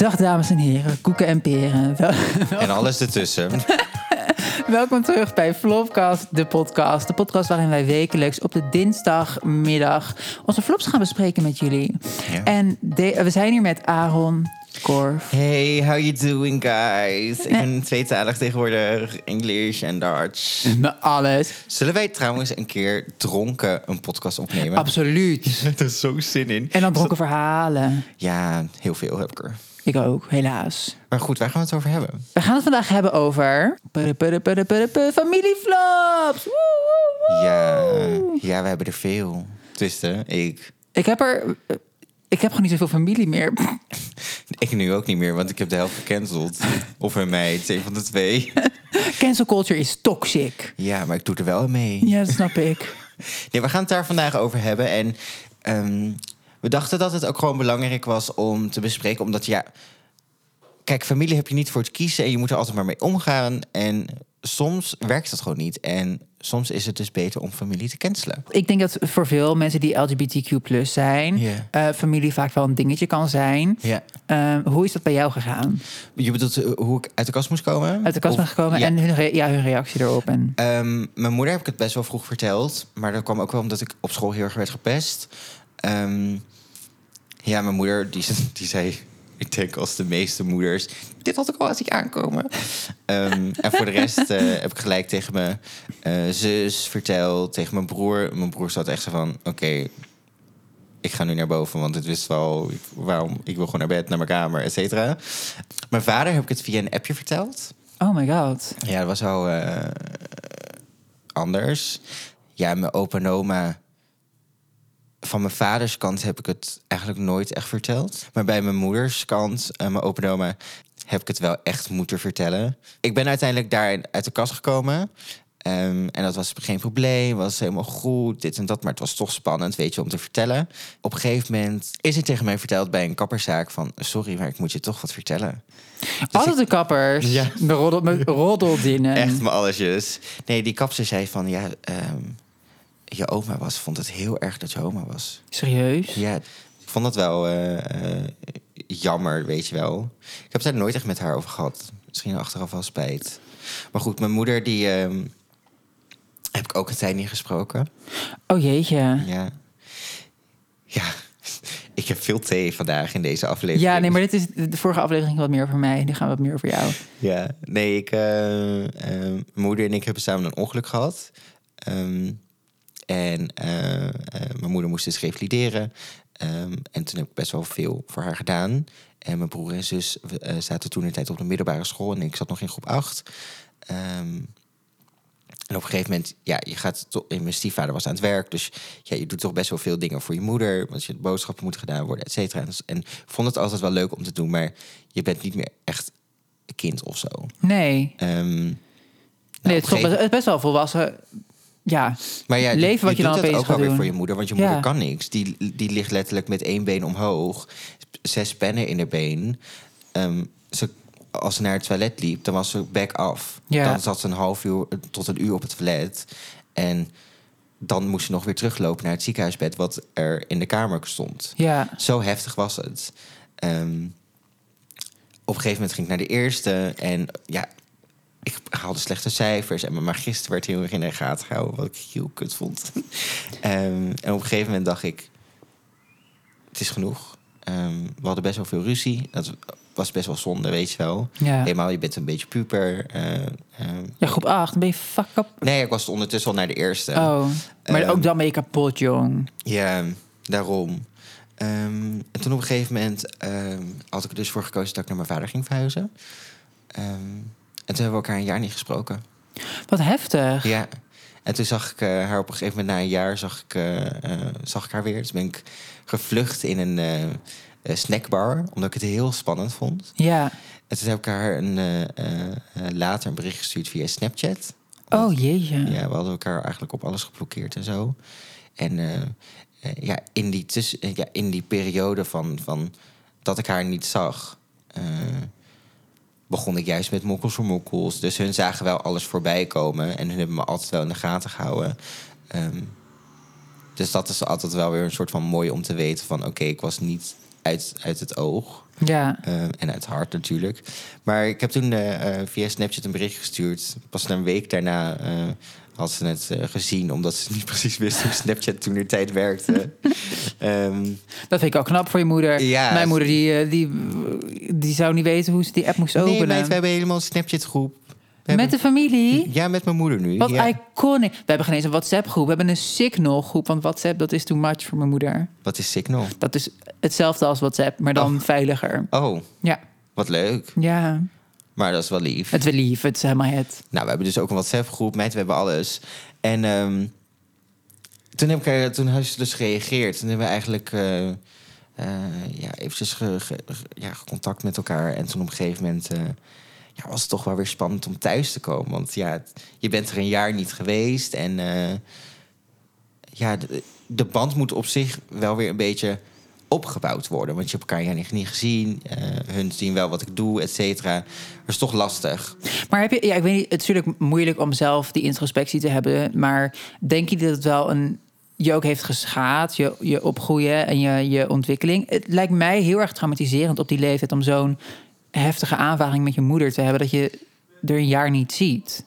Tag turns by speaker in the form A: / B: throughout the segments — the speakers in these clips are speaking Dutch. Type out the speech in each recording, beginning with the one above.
A: Dag dames en heren, koeken en peren. Wel-
B: En alles ertussen.
A: welkom terug bij Flopcast, de podcast. De podcast waarin wij wekelijks op de dinsdagmiddag onze flops gaan bespreken met jullie.
B: Ja.
A: En de- we zijn hier met Aaron, Korf.
B: Hey, how you doing guys? Ik ben tweetalig tegenwoordig, English en Dutch.
A: Met alles.
B: Zullen wij trouwens een keer dronken een podcast opnemen?
A: Absoluut.
B: er zo zin in.
A: En dan dronken verhalen.
B: Ja, heel veel heb ik er.
A: Ik ook, helaas.
B: Maar goed, waar gaan we het over hebben?
A: We gaan het vandaag hebben over... Familieflops.
B: Ja, ja, we hebben er veel. Tussen, ik.
A: Ik heb er... Ik heb gewoon niet zoveel familie meer.
B: Ik nu ook niet meer, want ik heb de helft gecanceld. Of een meid, een van de twee.
A: Cancel culture is toxic.
B: Ja, maar ik doe er wel mee.
A: Ja, dat snap ik.
B: Nee, we gaan het daar vandaag over hebben. En ehm, we dachten dat het ook gewoon belangrijk was om te bespreken. Omdat ja, kijk, familie heb je niet voor het kiezen en je moet er altijd maar mee omgaan. En soms werkt dat gewoon niet. En soms is het dus beter om familie te cancelen.
A: Ik denk dat voor veel mensen die LGBTQ zijn, eh, familie vaak wel een dingetje kan zijn. Eh, hoe is dat bij jou gegaan?
B: Je bedoelt eh, hoe ik uit de kast moest komen?
A: Uit de kast ben gekomen
B: Ja.
A: en hun, ja, hun reactie erop. En...
B: Ehm, mijn moeder heb ik het best wel vroeg verteld. Maar dat kwam ook wel omdat ik op school heel erg werd gepest. Ehm, ja, mijn moeder die, die zei... Ik denk als de meeste moeders... Dit had ik al zien aankomen. Ehm, en voor de rest eh, heb ik gelijk tegen mijn eh, zus verteld. Tegen mijn broer. Mijn broer zat echt zo van... Oké, ik ga nu naar boven. Want het wist wel... ik- Waarom? Ik wil gewoon naar bed, naar mijn kamer, et cetera. Mijn vader heb ik het via een appje verteld.
A: Oh my god.
B: Ja, dat was al eh, anders. Ja, mijn opa en oma... Van mijn vaders kant heb ik het eigenlijk nooit echt verteld. Maar bij mijn moeders kant, en mijn opa en oma... heb ik het wel echt moeten vertellen. Ik ben uiteindelijk daar uit de kast gekomen. Ehm, en dat was geen probleem, was helemaal goed, dit en dat. Maar het was toch spannend, weet je, om te vertellen. Op een gegeven moment is er tegen mij verteld bij een kapperszaak van... sorry, maar ik moet je toch wat vertellen.
A: Altijd de kappers.
B: Dus Ja.
A: De roddel, met roddeldinnen.
B: Echt mijn allesjes. Nee, die kapster zei van, ja, ehm, je oma was, vond het heel erg dat je oma was.
A: Serieus?
B: Ja, ik vond dat wel eh, eh, jammer, weet je wel. Ik heb daar nooit echt met haar over gehad. Misschien achteraf wel spijt. Maar goed, mijn moeder, die ehm, heb ik ook een tijd niet gesproken.
A: Oh jeetje.
B: Ja. Ja, ik heb veel thee vandaag in deze aflevering.
A: Ja, nee, maar dit is de vorige aflevering wat meer over mij. Nu gaan we wat meer over jou.
B: Ja, nee, ik, eh, moeder en ik hebben samen een ongeluk gehad. Ehm, en eh, eh, mijn moeder moest dus revalideren. Ehm, en toen heb ik best wel veel voor haar gedaan. En mijn broer en zus eh, zaten toen in de tijd op de middelbare school. En ik zat nog in groep 8. en op een gegeven moment, ja, je gaat toch. Mijn stiefvader was aan het werk. Dus ja, je doet toch best wel veel dingen voor je moeder. Want je boodschappen moeten gedaan worden, et cetera. En, en vond het altijd wel leuk om te doen. Maar je bent niet meer echt een kind of zo.
A: Nee.
B: Ehm,
A: Nee,
B: nou,
A: het is
B: een
A: best wel volwassen. Ja,
B: maar ja,
A: leven wat je dan
B: doet
A: opeens
B: dat ook wel weer voor je moeder, want je
A: Ja.
B: moeder kan niks. Die, die ligt letterlijk met één been omhoog, zes pennen in haar been. Ehm, ze, als ze naar het toilet liep, dan was ze back af.
A: Ja.
B: Dan zat ze een half uur tot een uur op het toilet. En dan moest ze nog weer teruglopen naar het ziekenhuisbed... wat er in de kamer stond.
A: ja.
B: Zo heftig was het. Ehm, op een gegeven moment ging ik naar de eerste. En ja, ik haalde slechte cijfers. En mijn magister werd heel erg in de gaten gehouden. Wat ik heel kut vond. Ehm, en op een gegeven moment dacht ik... Het is genoeg. Ehm, we hadden best wel veel ruzie. Dat was best wel zonde, weet je wel.
A: Ja.
B: Helemaal, je bent een beetje puber. eh, ehm,
A: ja, groep 8, dan ben je fuck up.
B: nee, ik was ondertussen al naar de eerste.
A: Oh, maar ook dan ben je kapot, jong.
B: Ja, daarom. En toen op een gegeven moment had ik er dus voor gekozen dat ik naar mijn vader ging verhuizen. Ehm, en toen hebben we elkaar een jaar niet gesproken.
A: Wat heftig.
B: Ja. En toen zag ik eh, haar op een gegeven moment, na een jaar, zag ik, eh, eh, zag ik haar weer. Dus ben ik gevlucht in een snackbar, omdat ik het heel spannend vond.
A: Ja.
B: En toen heb ik haar een, later een bericht gestuurd via Snapchat.
A: Oh jeetje.
B: Ja, we hadden elkaar eigenlijk op alles geblokkeerd en zo. En ja, in die, tussen, ja, in die periode van, van dat ik haar niet zag, begon ik juist met mokkels voor mokkels. Dus hun zagen wel alles voorbij komen en hun hebben me altijd wel in de gaten gehouden. Ehm, dus dat is altijd wel weer een soort van mooi om te weten van... oké, ik was niet uit, uit het oog.
A: Ja.
B: Eh, en uit hart natuurlijk. Maar ik heb toen eh, eh, via Snapchat een bericht gestuurd. Pas een week daarna eh, had ze het eh, gezien, omdat ze niet precies wist hoe Snapchat toen de tijd werkte. Ehm,
A: Dat vind ik ook knap voor je moeder.
B: Ja.
A: Mijn moeder die, eh, die, die zou niet weten hoe ze die app moest
B: nee,
A: openen.
B: meid, we hebben helemaal een Snapchat groep.
A: Met de familie?
B: Ja, met mijn moeder nu.
A: Wat
B: ja.
A: iconic. We hebben geen eens een WhatsApp-groep. We hebben een Signal groep. Want WhatsApp, dat is too much voor mijn moeder.
B: Wat is Signal?
A: Dat is hetzelfde als WhatsApp, maar dan veiliger.
B: Oh,
A: Ja.
B: wat leuk.
A: Ja.
B: Maar dat is wel lief.
A: Het is wel lief. Het is helemaal het.
B: Nou, we hebben dus ook een WhatsApp-groep. Meid, we hebben alles. En ehm, toen heb ik toen heeft ze dus gereageerd. Toen hebben we eigenlijk eh, eh, ja, eventjes ge, ge- ge- ja, contact met elkaar. En toen op een gegeven moment eh, ja, was het toch wel weer spannend om thuis te komen. Want ja, het- je bent er een jaar niet geweest. En ja, de, de band moet op zich wel weer een beetje opgebouwd worden. Want je hebt elkaar niet, niet gezien. eh, hun zien wel wat ik doe, et cetera. Dat is toch lastig.
A: Maar heb je, ja, ik weet niet, het is natuurlijk moeilijk om zelf die introspectie te hebben. Maar denk je dat het wel een, je ook heeft geschaad, je, je opgroeien en je, je ontwikkeling? Het lijkt mij heel erg traumatiserend op die leeftijd om zo'n heftige aanvaring met je moeder te hebben dat je er een jaar niet ziet.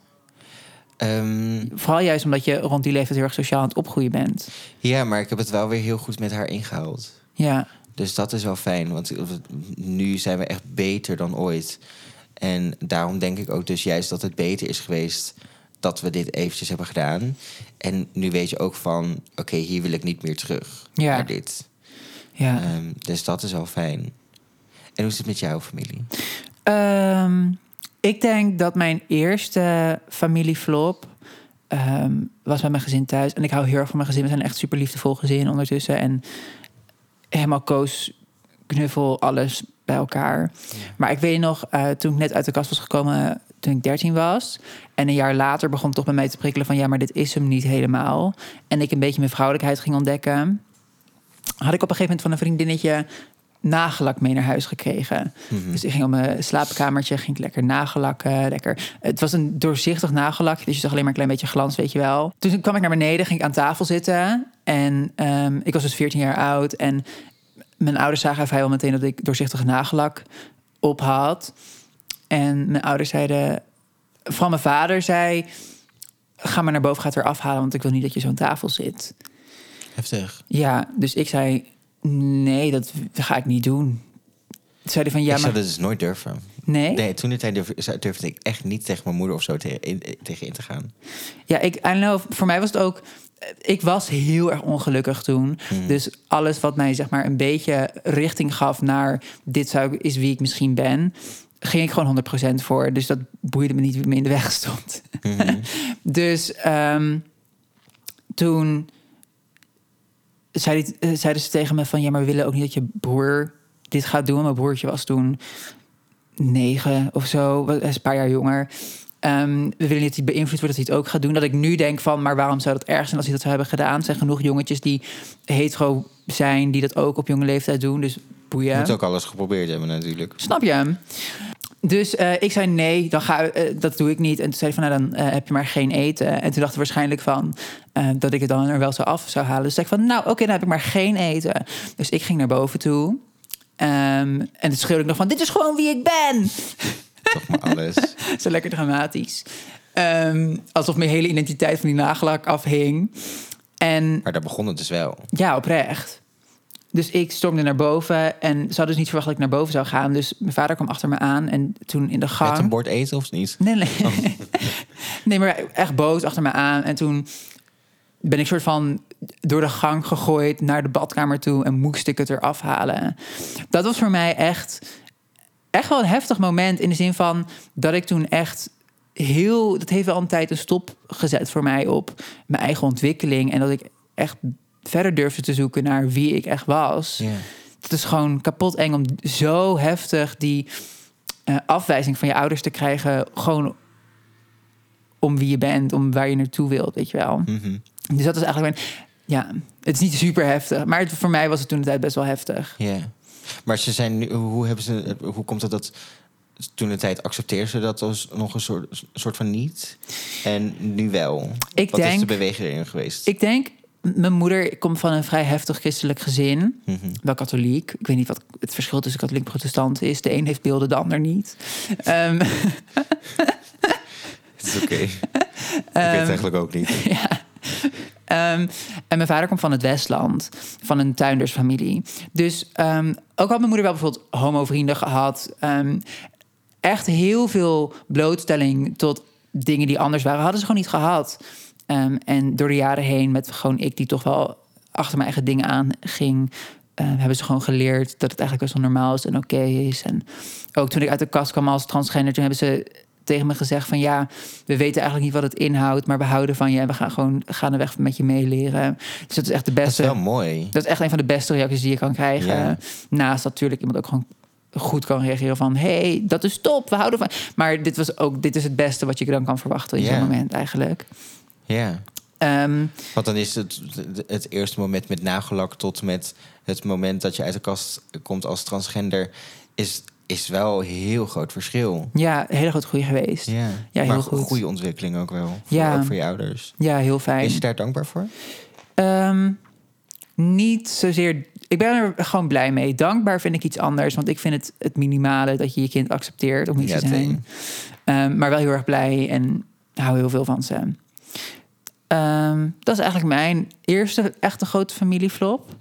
B: Ehm,
A: Vooral juist omdat je rond die leeftijd heel erg sociaal aan het opgroeien bent.
B: Ja, maar ik heb het wel weer heel goed met haar ingehaald.
A: Ja,
B: Dus dat is wel fijn, want nu zijn we echt beter dan ooit. En daarom denk ik ook dus juist dat het beter is geweest dat we dit eventjes hebben gedaan. En nu weet je ook van, oké, hier wil ik niet meer terug
A: Ja.
B: naar dit.
A: ja.
B: Ehm, dus dat is wel fijn. En hoe is het met jouw familie?
A: Ehm, ik denk dat mijn eerste familieflop ehm, was met mijn gezin thuis. En ik hou heel erg van mijn gezin. We zijn echt super liefdevol gezin ondertussen. En helemaal koos, knuffel, alles bij elkaar. Maar ik weet nog, eh, toen ik net uit de kast was gekomen, toen ik 13 was. En een jaar later begon toch bij mij te prikkelen van... ja, maar dit is hem niet helemaal. En ik een beetje mijn vrouwelijkheid ging ontdekken. Had ik op een gegeven moment van een vriendinnetje nagellak mee naar huis gekregen.
B: Mhm.
A: Dus ik ging op mijn slaapkamertje, ging ik lekker nagellakken. Lekker. Het was een doorzichtig nagellak, dus je zag alleen maar een klein beetje glans, weet je wel. Toen kwam ik naar beneden, ging ik aan tafel zitten. En ehm, ik was dus 14 jaar oud. En mijn ouders zagen vrijwel meteen dat ik doorzichtig nagellak op had. En mijn ouders zeiden... Vooral mijn vader zei... Ga maar naar boven, ga het weer afhalen... want ik wil niet dat je zo'n tafel zit.
B: Heftig.
A: Ja, dus ik zei... Nee, dat ga ik niet doen. Toen zei hij van... Ja,
B: ik
A: maar...
B: zou dat dus nooit durven.
A: Nee?
B: Nee, toen de tijd durfde, durfde ik echt niet tegen mijn moeder of zo tegen in, tegen in te gaan.
A: Ja, ik, I don't know, voor mij was het ook... Ik was heel erg ongelukkig toen.
B: Hmm.
A: Dus alles wat mij zeg maar een beetje richting gaf naar... dit zou, is wie ik misschien ben... ging ik gewoon 100% voor. Dus dat boeide me niet wie me in de weg stond.
B: Mhm.
A: Dus ehm, toen zei die- eh, zeiden ze tegen me van... ja, maar we willen ook niet dat je broer dit gaat doen. Mijn broertje was toen negen of zo. Hij is een paar jaar jonger. Ehm, we willen niet dat hij beïnvloed wordt dat hij het ook gaat doen. Dat ik nu denk van, maar waarom zou dat erg zijn als hij dat zou hebben gedaan? Er zijn genoeg jongetjes die hetero zijn... die dat ook op jonge leeftijd doen. Dus boeien.
B: moet ook alles geprobeerd hebben natuurlijk.
A: Snap je? Dus eh, ik zei nee, dan ga, eh, dat doe ik niet. En toen zei hij van, nou, dan eh, heb je maar geen eten. En toen dacht hij waarschijnlijk van dat ik het dan er wel zo af zou halen. Dus zei ik van, nou oké, dan heb ik maar geen eten. Dus ik ging naar boven toe. Ehm, en toen schreeuwde ik nog van, dit is gewoon wie ik ben.
B: Toch maar alles.
A: Zo lekker dramatisch. Ehm, alsof mijn hele identiteit van die nagellak afhing. En
B: Maar daar begon het dus wel.
A: ja, oprecht. Dus ik stormde naar boven en ze hadden dus niet verwacht dat ik naar boven zou gaan. Dus mijn vader kwam achter me aan en toen in de gang...
B: Met een bord eten of niet?
A: Nee, nee. nee, maar echt boos achter me aan. En toen ben ik soort van door de gang gegooid naar de badkamer toe en moest ik het eraf halen. Dat was voor mij echt, echt wel een heftig moment in de zin van dat ik toen echt heel, dat heeft wel een tijd een stop gezet voor mij op mijn eigen ontwikkeling en dat ik echt verder durfde te zoeken naar wie ik echt was.
B: Ja.
A: Het is gewoon kapot eng om zo heftig die eh, afwijzing van je ouders te krijgen. Gewoon om wie je bent, om waar je naartoe wilt, weet je wel.
B: Mhm.
A: Dus dat is eigenlijk... mijn- Ja, het is niet super heftig. Maar het- voor mij was het toen de tijd best wel heftig.
B: Ja. Maar ze zijn nu, hoe, hebben ze, hoe komt het dat toen de tijd accepteerden ze dat als nog een soort, soort van niet? En nu wel?
A: Ik
B: Wat is de
A: denk-
B: beweging erin geweest?
A: Ik denk mijn moeder komt van een vrij heftig christelijk gezin.
B: Mhm.
A: Wel katholiek. Ik weet niet wat het verschil tussen katholiek en protestant is. De een heeft beelden, de ander niet. Ehm,
B: Het is oké. ik weet het eigenlijk ook niet.
A: ja. Ehm, en mijn vader komt van het Westland, van een tuindersfamilie. Dus ehm, ook had mijn moeder wel bijvoorbeeld homo-vrienden gehad. Ehm, echt heel veel blootstelling tot dingen die anders waren, hadden ze gewoon niet gehad. Ehm, en door de jaren heen, met gewoon ik die toch wel achter mijn eigen dingen aan ging, eh, hebben ze gewoon geleerd dat het eigenlijk best wel normaal is en oké is. En ook toen ik uit de kast kwam als transgender, toen hebben ze tegen me gezegd van ja, we weten eigenlijk niet wat het inhoudt, maar we houden van je en we gaan gewoon gaandeweg met je meeleren. Dus dat is echt de
B: Dat is
A: beste.
B: wel mooi.
A: Dat is echt een van de beste reacties die je kan krijgen.
B: Ja.
A: Naast dat natuurlijk iemand ook gewoon goed kan reageren van... hey, dat is top, we houden van... Maar dit, was ook, dit is het beste wat je dan kan verwachten in
B: Ja.
A: zo'n moment eigenlijk.
B: Ja.
A: Ehm,
B: Want dan is het het eerste moment met nagelak tot met het moment dat je uit de kast komt als transgender, is, is wel een heel groot verschil.
A: ja, een hele grote groei geweest. Ja,
B: Ja,
A: Ja, heel
B: maar
A: goed.
B: goede ontwikkeling ook wel. Voor,
A: Ja.
B: Ook voor je ouders.
A: heel fijn.
B: Is je daar dankbaar voor?
A: Ehm, niet zozeer... Ik ben er gewoon blij mee. Dankbaar vind ik iets anders. Want ik vind het het minimale dat je je kind accepteert om iets
B: Ja,
A: te zijn. Ehm, maar wel heel erg blij en hou heel veel van ze. Ehm, dat is eigenlijk mijn eerste echte grote familieflop.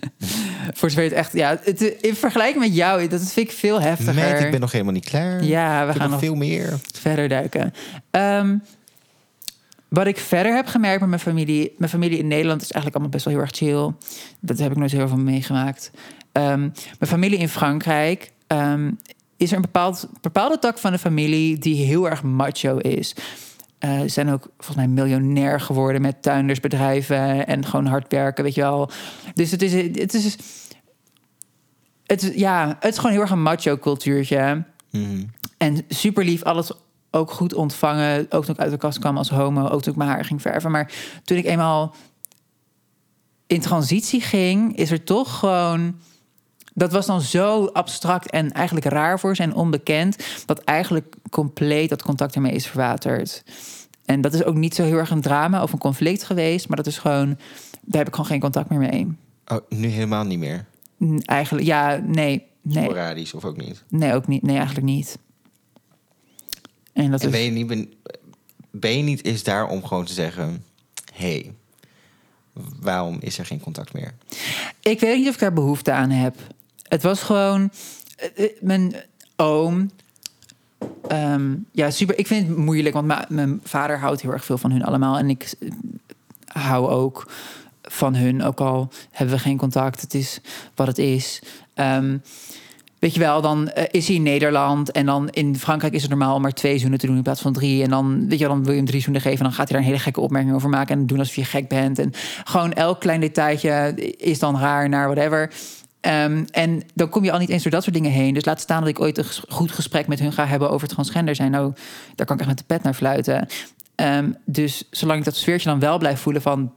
A: Voor zover het echt... Ja, het, in vergelijking met jou, dat vind ik veel heftiger.
B: Meid, ik ben nog helemaal niet klaar.
A: Ja, we
B: ik
A: gaan
B: nog veel meer.
A: verder duiken. Ehm, wat ik verder heb gemerkt met mijn familie... Mijn familie in Nederland is eigenlijk allemaal best wel heel erg chill. Dat heb ik nooit heel veel meegemaakt. Ehm, mijn familie in Frankrijk... is er een bepaald, bepaalde tak van de familie die heel erg macho is. Ze zijn ook volgens mij miljonair geworden met tuindersbedrijven en gewoon hard werken, weet je wel. Dus het is, het is, het is, ja, het is gewoon heel erg een macho cultuurtje.
B: Mhm.
A: En super lief, alles ook goed ontvangen. Ook toen ik uit de kast kwam als homo, ook toen ik mijn haar ging verven. Maar toen ik eenmaal in transitie ging, is er toch gewoon. Dat was dan zo abstract en eigenlijk raar voor ze en onbekend. Dat eigenlijk compleet dat contact ermee is verwaterd. En dat is ook niet zo heel erg een drama of een conflict geweest. Maar dat is gewoon. Daar heb ik gewoon geen contact meer mee.
B: Oh, nu helemaal niet meer.
A: Eigenlijk, ja, nee. Nee,
B: Sporadisch of ook niet.
A: nee ook niet. Nee, eigenlijk niet. En dat
B: En
A: is.
B: ben je niet, ben, ben je niet is daar om gewoon te zeggen... hey, waarom is er geen contact meer?
A: Ik weet niet of ik daar behoefte aan heb. Het was gewoon. eh, eh, Mijn oom. ehm, ja, super. Ik vind het moeilijk, want mijn vader houdt heel erg veel van hun allemaal. En ik eh, hou ook van hun, ook al hebben we geen contact. Het is wat het is. Ehm, weet je wel, dan is hij in Nederland en dan in Frankrijk is het normaal om maar twee zoenen te doen in plaats van drie. En dan, weet je dan wil je hem drie zoenen geven en dan gaat hij daar een hele gekke opmerking over maken en doen alsof je gek bent. En gewoon elk klein detailtje is dan raar naar whatever. Ehm, en dan kom je al niet eens door dat soort dingen heen. Dus laat staan dat ik ooit een ges- goed gesprek met hun ga hebben over transgender zijn. Nou, daar kan ik echt met de pet naar fluiten. Ehm, dus zolang ik dat sfeertje dan wel blijf voelen van...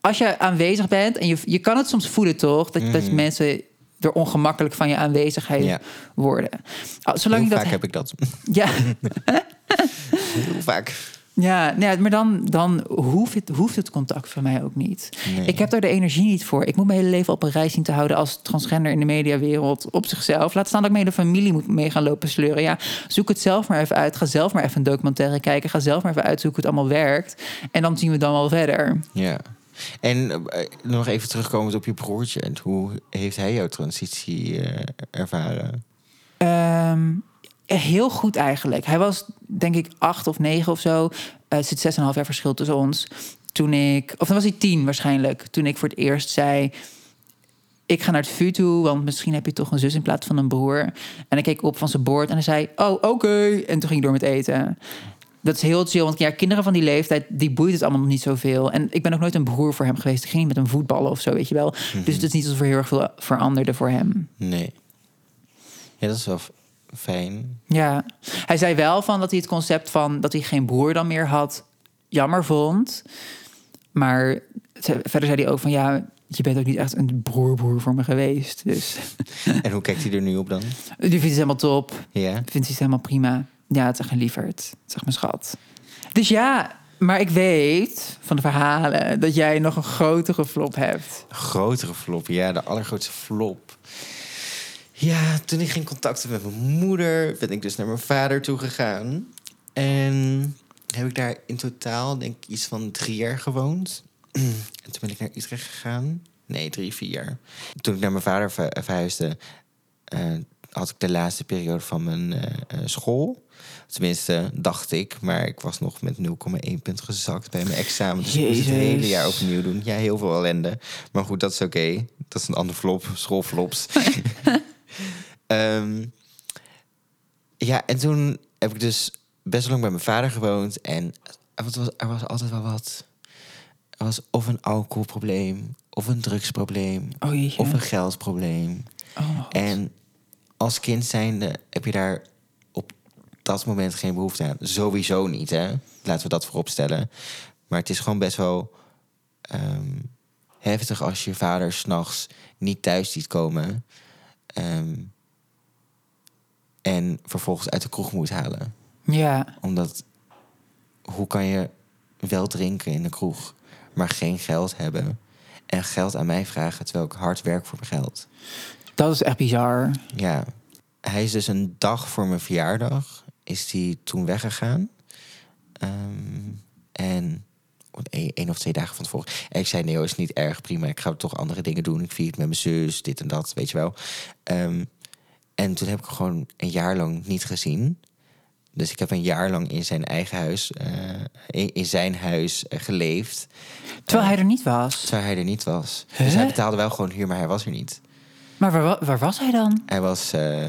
A: Als je aanwezig bent en je, je kan het soms voelen toch... dat, dat
B: Mhm.
A: mensen er ongemakkelijk van je aanwezigheid
B: Ja.
A: worden. Zolang
B: Heel
A: ik
B: vaak
A: dat...
B: heb ik dat.
A: Ja,
B: Heel vaak.
A: Ja, nee, maar dan, dan hoeft, het, hoeft het contact van mij ook niet.
B: Nee.
A: Ik heb daar de energie niet voor. Ik moet mijn hele leven op een reis zien te houden als transgender in de mediawereld op zichzelf. Laat staan dat ik mijn hele familie moet mee gaan lopen sleuren. Ja, zoek het zelf maar even uit. Ga zelf maar even een documentaire kijken. Ga zelf maar even uitzoeken hoe het allemaal werkt. En dan zien we dan wel verder.
B: Ja. En eh, nog even terugkomend op je broertje. En hoe heeft hij jouw transitie eh, ervaren?
A: Ehm, heel goed eigenlijk. Hij was denk ik acht of negen of zo. Eh, Er zit zes en een half jaar verschil tussen ons. Toen ik, of dan was hij tien waarschijnlijk. Toen ik voor het eerst zei... Ik ga naar het VU toe, want misschien heb je toch een zus in plaats van een broer. En hij keek op van zijn bord en hij zei... Oh, oké. En toen ging ik door met eten. Dat is heel chill, want ja, kinderen van die leeftijd... die boeit het allemaal nog niet zoveel. En ik ben ook nooit een broer voor hem geweest. Ik ging niet met een voetballen of zo, weet je wel. Dus het is niet alsof er heel erg veel veranderde voor hem.
B: Nee. Ja, dat is wel fijn.
A: Ja, hij zei wel van dat hij het concept van dat hij geen broer dan meer had jammer vond. Maar verder zei hij ook van ja, je bent ook niet echt een broerbroer voor me geweest. Dus
B: En hoe kijkt hij er nu op dan?
A: die vindt het helemaal top.
B: Ja.
A: Vindt hij het helemaal prima. Ja, het is echt een lieverd. Echt mijn schat. Dus ja, Maar ik weet van de verhalen dat jij nog een grotere flop hebt.
B: Grotere flop, ja, de allergrootste flop. Ja, toen ik ging contacten met mijn moeder, ben ik dus naar mijn vader toe gegaan. En heb ik daar in totaal, denk ik, iets van drie jaar gewoond. en toen ben ik naar Utrecht gegaan. Nee, drie, vier jaar. Toen ik naar mijn vader ver- verhuisde, eh, had ik de laatste periode van mijn eh, eh, school. Tenminste, dacht ik. Maar ik was nog met 0,1 punt gezakt bij mijn examen. Dus ik moest het hele jaar opnieuw doen. Ja, heel veel ellende. Maar goed, dat is oké. Dat is een ander flop. Schoolflops. Ehm, ja, en toen heb ik dus best lang bij mijn vader gewoond. En er was, er was altijd wel wat. Er was of een alcoholprobleem, of een drugsprobleem,
A: Oh
B: of een geldprobleem.
A: Oh.
B: En als kind zijnde heb je daar op dat moment geen behoefte aan. Sowieso niet, hè? Laten we dat voorop stellen. Maar het is gewoon best wel ehm, heftig als je vader s'nachts niet thuis ziet komen. Ehm, en vervolgens uit de kroeg moet halen.
A: Ja,
B: Omdat, hoe kan je wel drinken in de kroeg, maar geen geld hebben? En geld aan mij vragen terwijl ik hard werk voor mijn geld.
A: dat is echt bizar.
B: Ja, hij is dus een dag voor mijn verjaardag is hij toen weggegaan. Ehm, en één of twee dagen van tevoren. En ik zei, nee, hoor, is niet erg, prima. Ik ga toch andere dingen doen. Ik vier het met mijn zus, dit en dat, weet je wel. Ehm, en toen heb ik gewoon een jaar lang niet gezien. Dus ik heb een jaar lang in zijn eigen huis, eh, in, in zijn huis eh, geleefd.
A: Terwijl hij er niet was.
B: Terwijl hij er niet was. Dus hij betaalde wel gewoon huur, maar hij was er niet.
A: Maar waar, wa- waar was hij dan?
B: Hij was eh,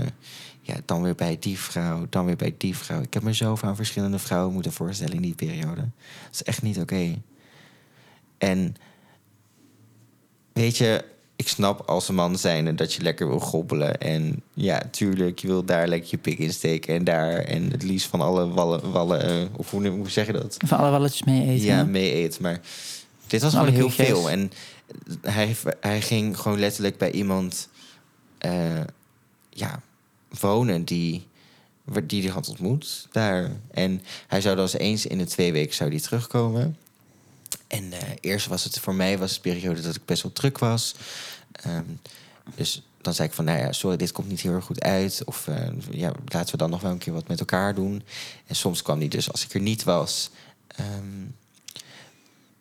B: ja, dan weer bij die vrouw, dan weer bij die vrouw. Ik heb me zo aan verschillende vrouwen moeten voorstellen in die periode. Dat is echt niet oké. En weet je, ik snap als een man zijnde dat je lekker wil gobbelen. En ja, tuurlijk, je wil daar lekker je pik in steken en daar. En het liefst van alle wallen, wallen eh, of hoe, hoe zeg je dat?
A: Van alle walletjes mee eten.
B: Ja, mee eten. Maar dit was gewoon heel veel. En hij, hij ging gewoon letterlijk bij iemand eh, ja, wonen die, die hij had ontmoet daar. En hij zou dan eens in de twee weken zou die terugkomen. En eh, eerst was het voor mij was het periode dat ik best wel druk was. Ehm, dus dan zei ik van, nou ja, sorry, dit komt niet heel erg goed uit. Of eh, ja, laten we dan nog wel een keer wat met elkaar doen. En soms kwam die dus als ik er niet was. Ehm,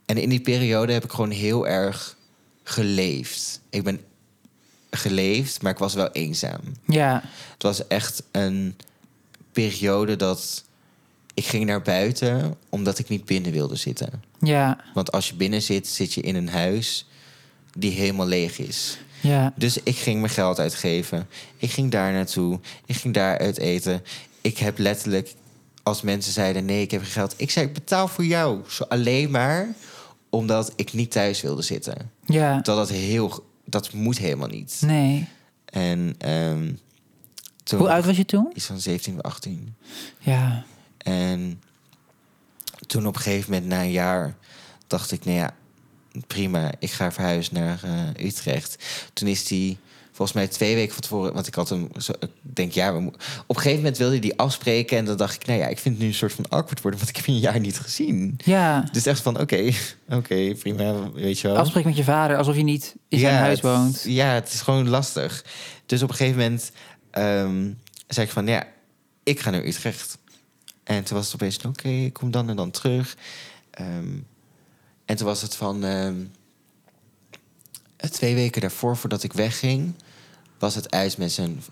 B: en in die periode heb ik gewoon heel erg geleefd. Ik ben geleefd, maar ik was wel eenzaam.
A: Ja,
B: Het was echt een periode dat ik ging naar buiten omdat ik niet binnen wilde zitten.
A: ja,
B: Want als je binnen zit, zit je in een huis die helemaal leeg is.
A: ja.
B: Dus ik ging mijn geld uitgeven. Ik ging daar naartoe. Ik ging daar uit eten. Ik heb letterlijk, als mensen zeiden: nee, ik heb geen geld. Ik zei: ik betaal voor jou. Zo alleen maar omdat ik niet thuis wilde zitten.
A: Ja,
B: Dat dat heel, dat moet helemaal niet.
A: nee.
B: En ehm, toen
A: Hoe oud was je toen?
B: Iets van 17 of 18.
A: Ja,
B: En toen op een gegeven moment, na een jaar, dacht ik, nou ja, prima, ik ga verhuizen naar eh, Utrecht. Toen is die, volgens mij twee weken van tevoren, want ik had hem, zo, ik denk ja, we op een gegeven moment wilde hij die afspreken en dan dacht ik, nou ja, ik vind het nu een soort van awkward worden, want ik heb je een jaar niet gezien.
A: ja.
B: Dus echt van, oké, oké, prima, weet je wel.
A: Afspreek met je vader alsof je niet in zijn huis
B: het-
A: woont.
B: Ja, het is gewoon lastig. Dus op een gegeven moment ehm, zei ik van, ja, ik ga naar Utrecht. En toen was het opeens, oké, ik kom dan en dan terug. Ehm, en toen was het van... ehm, twee weken daarvoor, voordat ik wegging... was het uit met zijn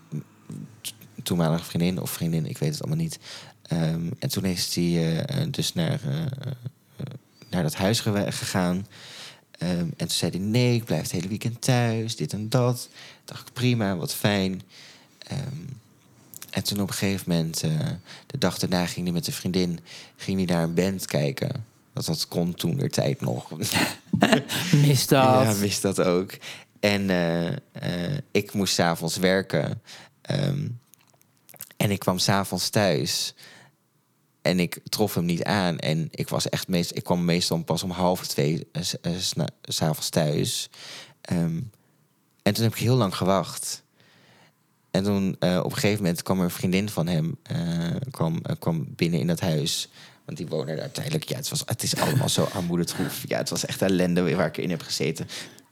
B: toenmalige vriendin of vriendin, ik weet het allemaal niet. Ehm, en toen is hij eh, eh, dus naar, eh, naar dat huis gegaan. Ehm, en toen zei hij, nee, ik blijf het hele weekend thuis, dit en dat. dacht ik, prima, wat fijn. Ehm, en toen op een gegeven moment, de dag daarna ging hij met een vriendin... ging hij naar een band kijken. Dat, dat kon toen weer tijd nog.
A: Mis dat.
B: Ja, wist dat ook. En eh, eh, ik moest s'avonds werken. Ehm, en ik kwam s'avonds thuis. En ik trof hem niet aan. En ik, was echt meest, ik kwam meestal pas om half twee eh, s'avonds thuis. Ehm, en toen heb ik heel lang gewacht. En toen op een gegeven moment kwam er een vriendin van hem... kwam, kwam binnen in dat huis Want die wonen daar tijdelijk. Ja, het, was, het is allemaal zo armoedetroef. Ja, het was echt ellende waar ik in heb gezeten.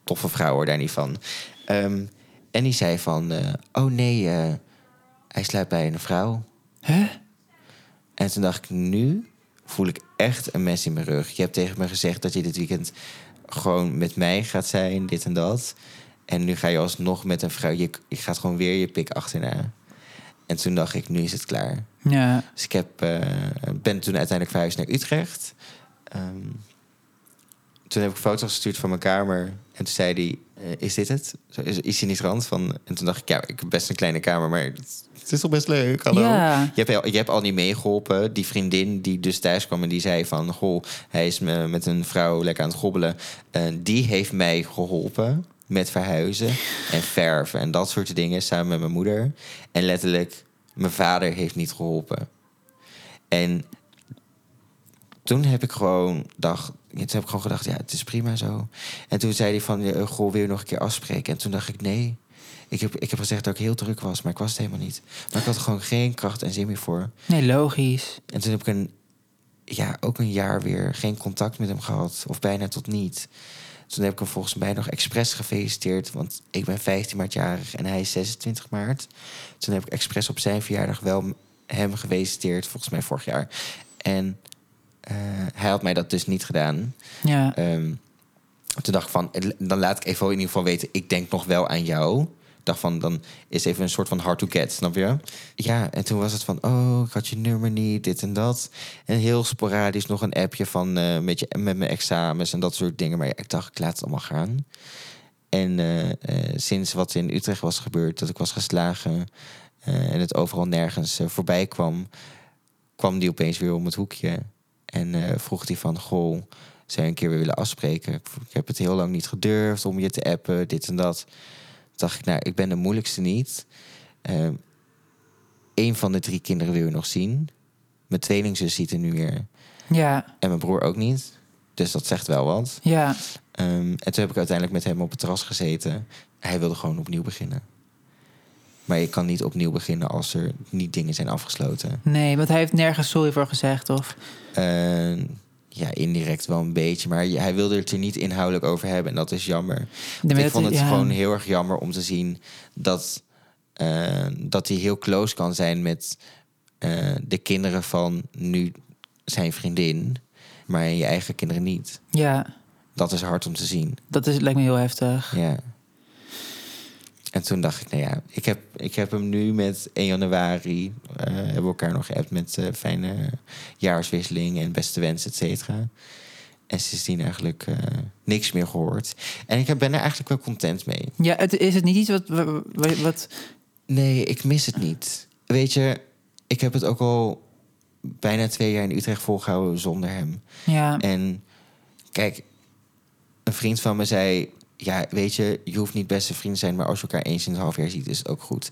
B: Toffe vrouw hoor, daar niet van. Ehm, en die zei van... eh, oh nee, eh, hij slaapt bij een vrouw.
A: Hè?
B: En toen dacht ik, nu voel ik echt een mes in mijn rug. Je hebt tegen me gezegd dat je dit weekend gewoon met mij gaat zijn, dit en dat. En nu ga je alsnog met een vrouw, je, je gaat gewoon weer je pik achterna. En toen dacht ik, nu is het klaar.
A: Ja.
B: Dus ik heb, eh, ben toen uiteindelijk verhuisd naar Utrecht. Ehm, toen heb ik foto's gestuurd van mijn kamer. En toen zei hij, eh, is dit het? Zo, is, is hij niet rand van? En toen dacht ik, ja, ik heb best een kleine kamer, maar het, het is toch best leuk, hallo?
A: Ja.
B: Je, hebt, al- je hebt al niet meegeholpen. Die vriendin die dus thuis kwam en die zei van... goh, hij is me met een vrouw lekker aan het gobbelen. Eh, die heeft mij geholpen met verhuizen en verven en dat soort dingen... samen met mijn moeder. En letterlijk, mijn vader heeft niet geholpen. En toen heb ik gewoon dacht, toen heb ik gewoon gedacht, ja, het is prima zo. En toen zei hij van, eh, goh, wil je nog een keer afspreken? En toen dacht ik, nee. Ik heb, ik heb gezegd dat ik heel druk was, maar ik was het helemaal niet. Maar ik had er gewoon geen kracht en zin meer voor.
A: Nee, logisch.
B: En toen heb ik een, ja, ook een jaar weer geen contact met hem gehad. Of bijna tot niet. Toen heb ik hem volgens mij nog expres gefeliciteerd. Want ik ben 15 maart jarig en hij is 26 maart. Toen heb ik expres op zijn verjaardag wel hem gefeliciteerd. Volgens mij vorig jaar. En eh, hij had mij dat dus niet gedaan.
A: Ja.
B: Ehm, toen dacht ik van, eh, dan laat ik even in ieder geval weten... ik denk nog wel aan jou. Dacht van, dan is even een soort van hard to get, snap je? Ja, en toen was het van, oh, ik had je nummer niet, dit en dat. En heel sporadisch nog een appje van eh, met, je, met mijn examens en dat soort dingen. Maar ja, ik dacht, ik laat het allemaal gaan. En sinds wat in Utrecht was gebeurd, dat ik was geslagen... en het overal nergens voorbij kwam... kwam die opeens weer om het hoekje. En eh, vroeg hij van, goh, zou je een keer weer willen afspreken? Ik, ik heb het heel lang niet gedurfd om je te appen, dit en dat. Toen dacht ik, nou, ik ben de moeilijkste niet. Eén van de drie kinderen wil je nog zien. Mijn tweelingzus ziet er nu weer.
A: Ja.
B: En mijn broer ook niet. Dus dat zegt wel wat.
A: Ja.
B: Ehm, en toen heb ik uiteindelijk met hem op het terras gezeten. Hij wilde gewoon opnieuw beginnen. Maar je kan niet opnieuw beginnen als er niet dingen zijn afgesloten.
A: Nee, want hij heeft nergens sorry voor gezegd, of?
B: Eh, ja, indirect wel een beetje. Maar hij wilde het er niet inhoudelijk over hebben. En dat is jammer.
A: Nee,
B: ik
A: dat-
B: vond het
A: ja.
B: gewoon heel erg jammer om te zien dat, eh, dat hij heel close kan zijn met eh, de kinderen van nu zijn vriendin. Maar je eigen kinderen niet.
A: Ja,
B: Dat is hard om te zien.
A: dat is, lijkt me heel heftig.
B: Ja. En toen dacht ik, nou ja, ik heb, ik heb hem nu met 1 januari... eh, hebben we elkaar nog geappt met eh, fijne jaarswisseling en beste wens, et cetera. En sindsdien eigenlijk eh, niks meer gehoord. En ik ben er eigenlijk wel content mee.
A: Ja, het, is het niet iets wat... wat, wat
B: Nee, ik mis het niet. Weet je, ik heb het ook al bijna twee jaar in Utrecht volgehouden zonder hem.
A: ja,
B: En kijk, een vriend van me zei... Ja, weet je, je hoeft niet beste vriend te zijn... maar als je elkaar eens in het half jaar ziet, is het ook goed.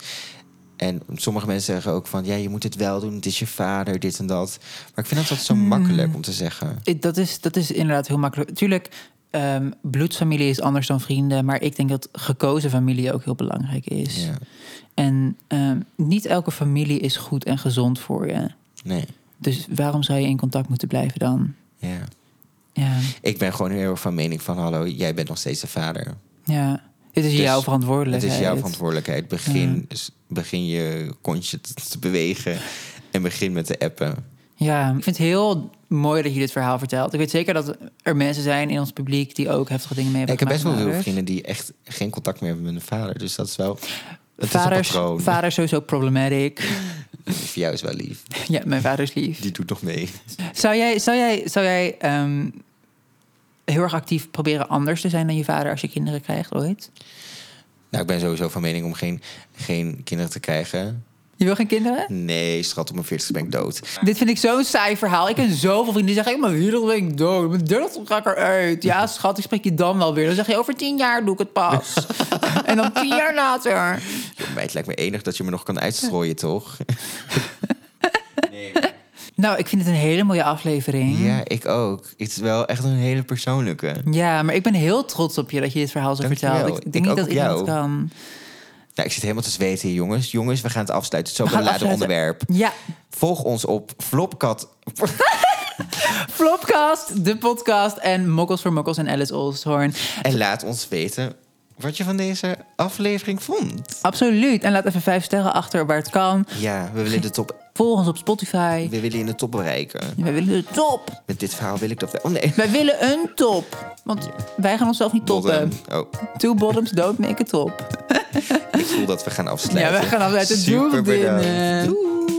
B: En sommige mensen zeggen ook van... ja, je moet het wel doen, het is je vader, dit en dat. Maar ik vind het altijd zo makkelijk om te zeggen.
A: dat is, dat is inderdaad heel makkelijk. Tuurlijk, ehm, bloedsfamilie is anders dan vrienden... maar ik denk dat gekozen familie ook heel belangrijk is.
B: Ja,
A: En ehm, niet elke familie is goed en gezond voor je.
B: nee,
A: Dus waarom zou je in contact moeten blijven dan?
B: ja.
A: Ja,
B: Ik ben gewoon heel erg van mening van... hallo, jij bent nog steeds de vader.
A: ja. Het is
B: Dus
A: jouw
B: Het
A: verantwoordelijkheid.
B: is jouw verantwoordelijkheid. Begin, begin je kontje te, bewegen... en begin met de appen.
A: Ja, ik vind het heel mooi dat je dit verhaal vertelt. Ik weet zeker dat er mensen zijn in ons publiek die ook heftige dingen mee
B: Ja,
A: hebben
B: ik heb best wel veel vrienden die echt geen contact meer hebben met hun vader. Dus dat is wel. Het
A: Vaders,
B: is een patroon.
A: vader is sowieso problematic.
B: Voor jou is wel lief.
A: ja, mijn vader is lief.
B: Die doet nog mee.
A: Zou jij, zou jij, zou jij ehm, heel erg actief proberen anders te zijn dan je vader als je kinderen krijgt ooit?
B: Nou, ik ben sowieso van mening om geen, geen kinderen te krijgen.
A: Je wil geen kinderen?
B: Nee, schat, op mijn 40 ben ik dood.
A: Dit vind ik zo'n saai verhaal. Ik ken zoveel vrienden die zeggen... ik ben weer ben ik dood. Mijn 30 ga ik eruit. Ja, schat, ik spreek je dan wel weer. Dan zeg je, over tien jaar doe ik het pas. en dan tien jaar later.
B: Joh, meid, het lijkt me enig dat je me nog kan uitstrooien, toch?
A: Nou, ik vind het een hele mooie aflevering.
B: Ja, ik ook. Het is wel echt een hele persoonlijke.
A: Ja, maar ik ben heel trots op je dat je dit verhaal zo vertelt. Ik, ik denk
B: Ik
A: niet
B: ook
A: dat iemand kan.
B: Nou, ik zit helemaal te zweten hier, jongens. Jongens, we gaan het afsluiten. Het is
A: afsluiten.
B: onderwerp.
A: Ja,
B: Volg ons op Flopkat.
A: Flopcast, de podcast en Mokkels voor Mokkels en Alice Olsthorn.
B: En laat ons weten wat je van deze aflevering vond.
A: Absoluut. En laat even vijf sterren achter waar het kan.
B: Ja, we willen de top.
A: Volg ons op Spotify.
B: We willen in de top bereiken.
A: Wij willen de top.
B: Met dit verhaal wil ik dat. we- Oh nee.
A: Wij willen een top. Want wij gaan onszelf niet toppen.
B: Bottom. Oh,
A: Two bottoms don't make a top.
B: ik voel dat we gaan afsluiten.
A: Ja, we gaan afsluiten.
B: Super bedankt.
A: vriendinnen.
B: Doei.